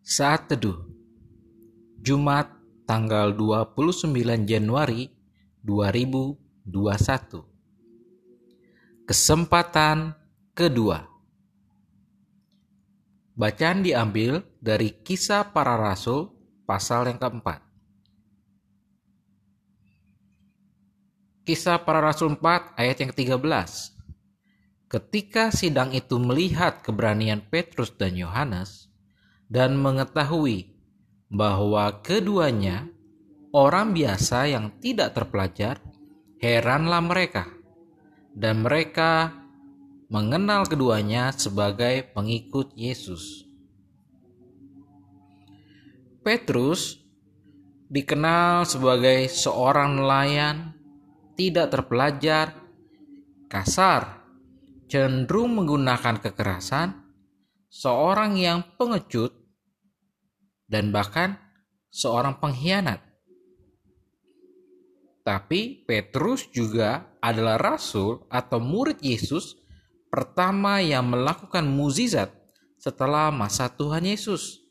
Saat Teduh. Jumat tanggal 29 Januari 2021 Kesempatan kedua. Bacaan diambil dari kisah para rasul pasal yang keempat. Kisah para rasul 4 ayat yang ke-13 Ketika sidang itu melihat keberanian Petrus dan Yohanes, dan mengetahui bahwa keduanya orang biasa yang tidak terpelajar, heranlah mereka, dan mereka mengenal keduanya sebagai pengikut Yesus. Petrus dikenal sebagai seorang nelayan, tidak terpelajar, kasar, cenderung menggunakan kekerasan, seorang yang pengecut, dan bahkan seorang pengkhianat. Tapi Petrus juga adalah rasul atau murid Yesus pertama yang melakukan mukjizat setelah masa Tuhan Yesus.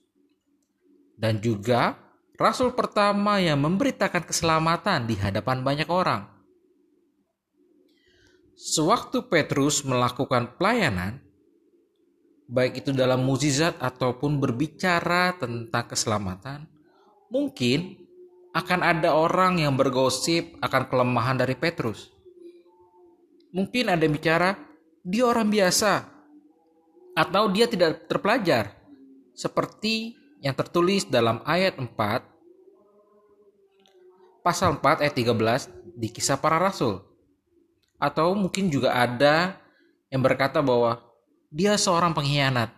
Dan juga rasul pertama yang memberitakan keselamatan di hadapan banyak orang. Sewaktu Petrus melakukan pelayanan, baik itu dalam mukjizat ataupun berbicara tentang keselamatan, mungkin akan ada orang yang bergosip akan kelemahan dari Petrus. Mungkin ada yang bicara, dia orang biasa, atau dia tidak terpelajar, seperti yang tertulis dalam ayat 4, pasal 4 ayat 13 di kisah para rasul. Atau mungkin juga ada yang berkata bahwa dia seorang pengkhianat.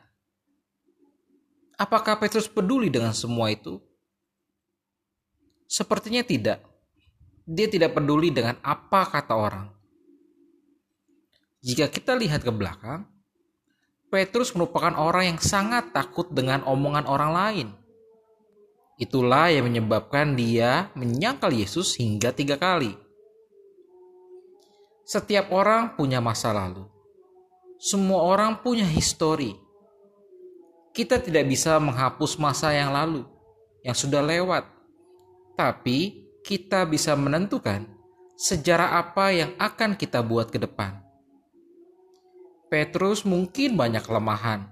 Apakah Petrus peduli dengan semua itu? Sepertinya tidak. Dia tidak peduli dengan apa kata orang. Jika kita lihat ke belakang, Petrus merupakan orang yang sangat takut dengan omongan orang lain. Itulah yang menyebabkan dia menyangkal Yesus hingga tiga kali. Setiap orang punya masa lalu semua orang punya histori. Kita tidak bisa menghapus masa yang lalu, yang sudah lewat, tapi kita bisa menentukan sejarah apa yang akan kita buat ke depan. Petrus mungkin banyak kelemahan,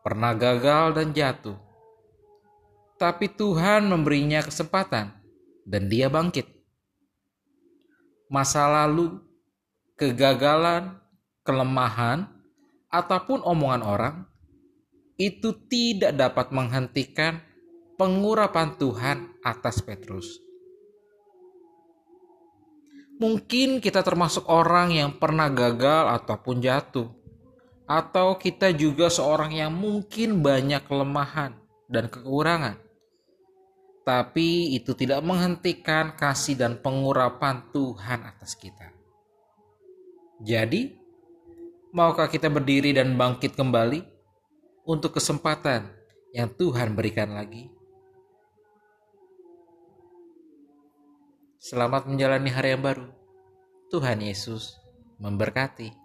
pernah gagal dan jatuh, tapi Tuhan memberinya kesempatan, dan dia bangkit. Masa lalu, kegagalan, kelemahan, ataupun omongan orang itu tidak dapat menghentikan pengurapan Tuhan atas Petrus. Mungkin kita termasuk orang yang pernah gagal ataupun jatuh, atau kita juga seorang yang mungkin banyak kelemahan dan kekurangan, tapi itu tidak menghentikan kasih dan pengurapan Tuhan atas kita. Jadi, Maukah kita berdiri dan bangkit kembali untuk kesempatan yang Tuhan berikan lagi? Selamat menjalani hari yang baru. Tuhan Yesus memberkati.